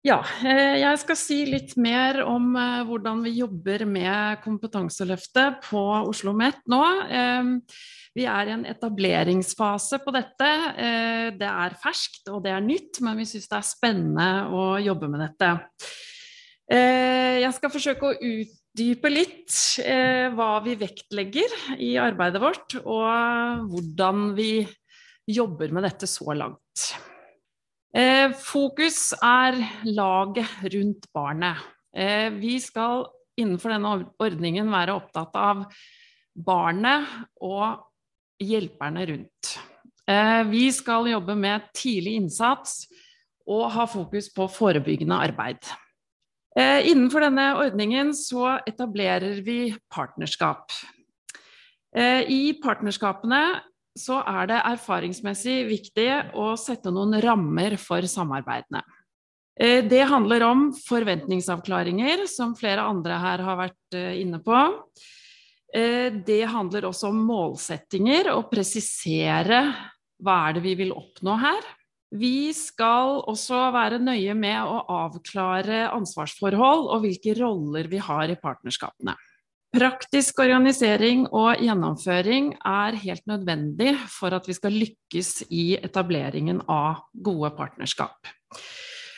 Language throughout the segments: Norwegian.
Ja, eh, jeg skal si litt mer om eh, hvordan vi jobber med Kompetanseløftet på Oslo OsloMet nå. Eh, vi er i en etableringsfase på dette. Det er ferskt og det er nytt, men vi syns det er spennende å jobbe med dette. Jeg skal forsøke å utdype litt hva vi vektlegger i arbeidet vårt, og hvordan vi jobber med dette så langt. Eh, fokus er laget rundt barnet. Eh, vi skal innenfor denne ordningen være opptatt av barnet og hjelperne rundt. Eh, vi skal jobbe med tidlig innsats og ha fokus på forebyggende arbeid. Innenfor denne ordningen så etablerer vi partnerskap. I partnerskapene så er det erfaringsmessig viktig å sette noen rammer for samarbeidene. Eh, det handler om forventningsavklaringer, som flere andre her har vært eh, inne på. Eh, det handler også om målsettinger, og presisere hva er det vi vil oppnå her. Vi skal også være nøye med å avklare ansvarsforhold og hvilke roller vi har i partnerskapene. Praktisk organisering og gjennomføring er helt nødvendig for at vi skal lykkes i etableringen av gode partnerskap.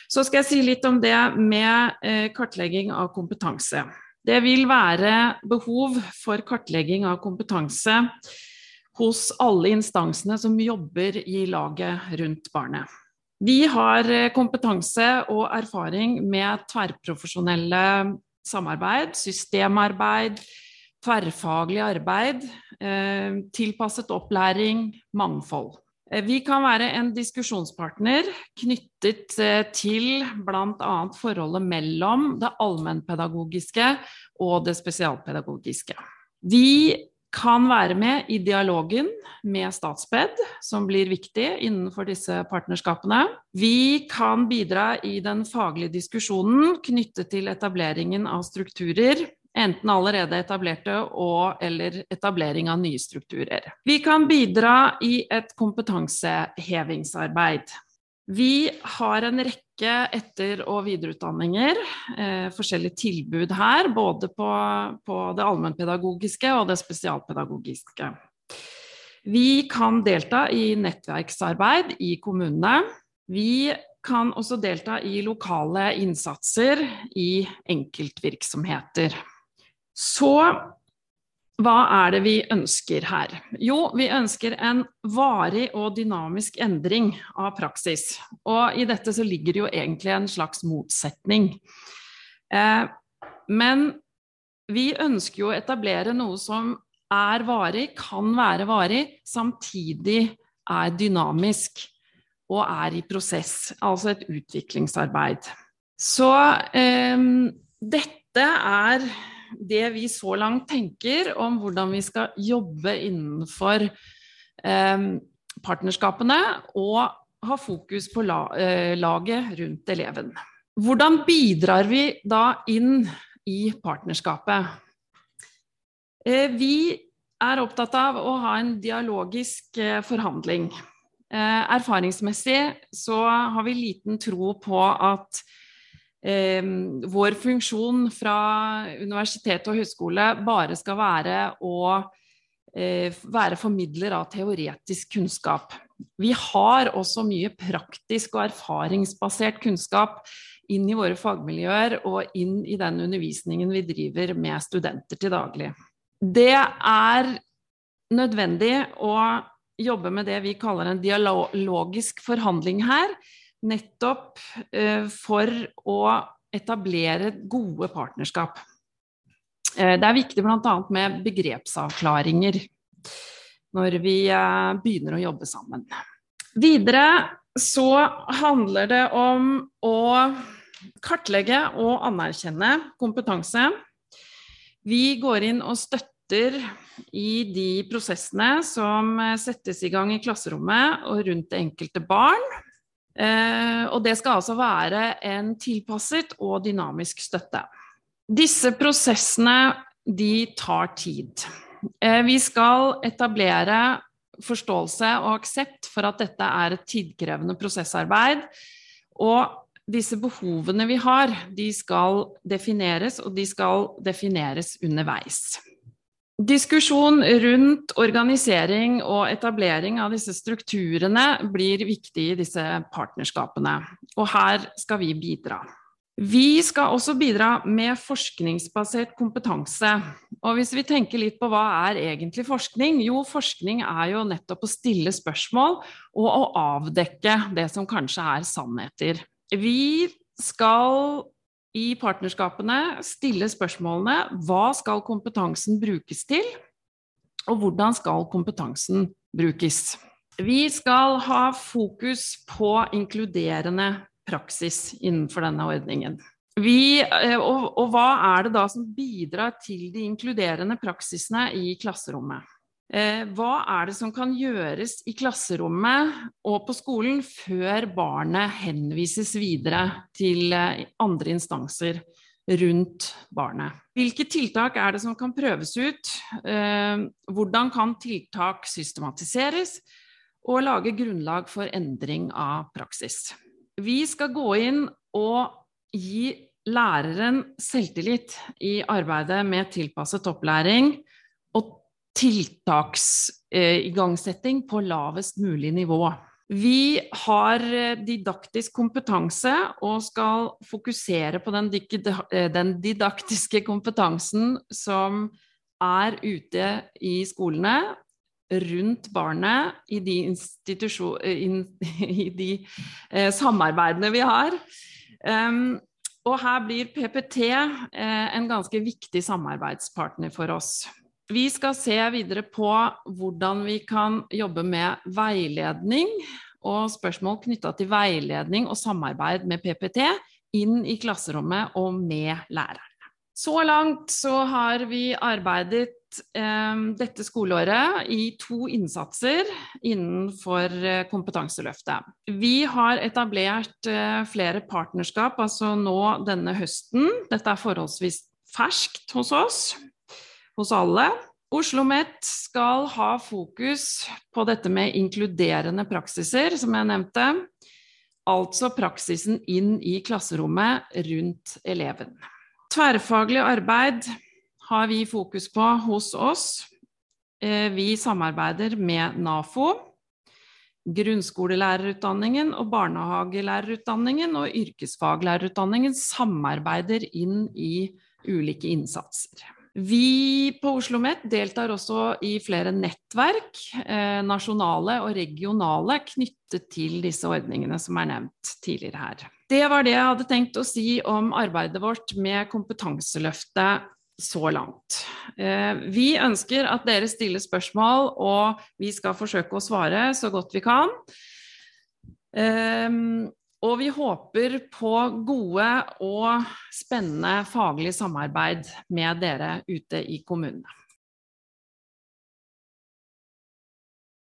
Så skal jeg si litt om det med eh, kartlegging av kompetanse. Det vil være behov for kartlegging av kompetanse hos alle instansene som jobber i laget rundt barnet. Vi har eh, kompetanse og erfaring med tverrprofesjonelle samarbeid, systemarbeid, tverrfaglig arbeid, eh, tilpasset opplæring, mangfold. Eh, vi kan være en diskusjonspartner knyttet eh, til bl.a. forholdet mellom det allmennpedagogiske og det spesialpedagogiske. Vi kan være med i dialogen med Statsped, som blir viktig innenfor disse partnerskapene. Vi kan bidra i den faglige diskusjonen knyttet til etableringen av strukturer. Enten allerede etablerte og eller etablering av nye strukturer. Vi kan bidra i et kompetansehevingsarbeid. Vi har en rekke etter- og videreutdanninger, eh, forskjellige tilbud her, både på, på det allmennpedagogiske og det spesialpedagogiske. Vi kan delta i nettverksarbeid i kommunene. Vi kan også delta i lokale innsatser i enkeltvirksomheter. Så hva er det vi ønsker her? Jo, vi ønsker en varig og dynamisk endring av praksis. Og i dette så ligger det jo egentlig en slags motsetning. Eh, men vi ønsker jo å etablere noe som er varig, kan være varig, samtidig er dynamisk og er i prosess. Altså et utviklingsarbeid. Så eh, dette er det vi så langt tenker om hvordan vi skal jobbe innenfor eh, partnerskapene, og ha fokus på eh, laget rundt eleven. Hvordan bidrar vi da inn i partnerskapet? Eh, vi er opptatt av å ha en dialogisk eh, forhandling. Erfaringsmessig så har vi liten tro på at eh, vår funksjon fra universitet og høyskole bare skal være å eh, være formidler av teoretisk kunnskap. Vi har også mye praktisk og erfaringsbasert kunnskap inn i våre fagmiljøer og inn i den undervisningen vi driver med studenter til daglig. Det er nødvendig å jobbe med det vi kaller en dialogisk forhandling her, nettopp eh, for å etablere gode partnerskap. Eh, det er viktig bl.a. med begrepsavklaringer når vi eh, begynner å jobbe sammen. Videre så handler det om å kartlegge og anerkjenne kompetanse. Vi går inn og støtter i de prosessene som settes i gang i klasserommet og rundt det enkelte barn. Eh, og det skal altså være en tilpasset og dynamisk støtte. Disse prosessene de tar tid. Eh, vi skal etablere forståelse og aksept for at dette er et tidkrevende prosessarbeid. Og disse behovene vi har, de skal defineres, og de skal defineres underveis. Diskusjon rundt organisering og etablering av disse strukturene blir viktig i disse partnerskapene, og her skal vi bidra. Vi skal også bidra med forskningsbasert kompetanse. Og hvis vi tenker litt på hva er egentlig forskning? Jo, forskning er jo nettopp å stille spørsmål og å avdekke det som kanskje er sannheter. Vi skal i partnerskapene stille spørsmålene hva skal kompetansen brukes til, og hvordan skal kompetansen brukes? Vi skal ha fokus på inkluderende praksis innenfor denne ordningen. Vi, eh, og, og, hva er det da som bidrar til de inkluderende praksisene i klasserommet? Eh, hva er det som kan gjøres i klasserommet og på skolen før barnet henvises videre til eh, andre instanser rundt barnet? Hvilke tiltak er det som kan prøves ut? Hvordan kan tiltak systematiseres og lage grunnlag for endring av praksis? Vi skal gå inn og gi læreren selvtillit i arbeidet med tilpasset opplæring og tiltaksiggangsetting på lavest mulig nivå. Vi har didaktisk kompetanse og skal fokusere på den, didaktiske kompetansen som er ute i skolene, rundt barnet i de, i de eh, samarbeidene vi har. Um, og her blir PPT eh, en ganske viktig samarbeidspartner for oss. Vi skal se videre på hvordan vi kan jobbe med veiledning og spørsmål knytta til veiledning og samarbeid med PPT inn i klasserommet og med læreren. Så langt så har vi arbeidet eh, dette skoleåret i to innsatser innenfor eh, Kompetanseløftet. Vi har etablert eh, flere partnerskap, altså nå denne høsten. Dette er forholdsvis ferskt hos oss, hos alle. Oslo OsloMet skal ha fokus på dette med inkluderende praksiser, som jeg nevnte. Altså praksisen inn i klasserommet rundt eleven. Tverrfaglig arbeid har vi fokus på hos oss. Eh, vi samarbeider med NAFO, grunnskolelærerutdanningen og barnehagelærerutdanningen og yrkesfaglærerutdanningen samarbeider inn i ulike innsatser. Vi på Oslo OsloMet deltar også i flere nettverk, eh, nasjonale og regionale, knyttet til disse ordningene som er nevnt tidligere her. Det var det jeg hadde tenkt å si om arbeidet vårt med Kompetanseløftet så langt. Eh, vi ønsker at dere stiller spørsmål, og vi skal forsøke å svare så godt vi kan. Eh, og vi håper på gode og spennende faglige samarbeid med dere ute i kommunene.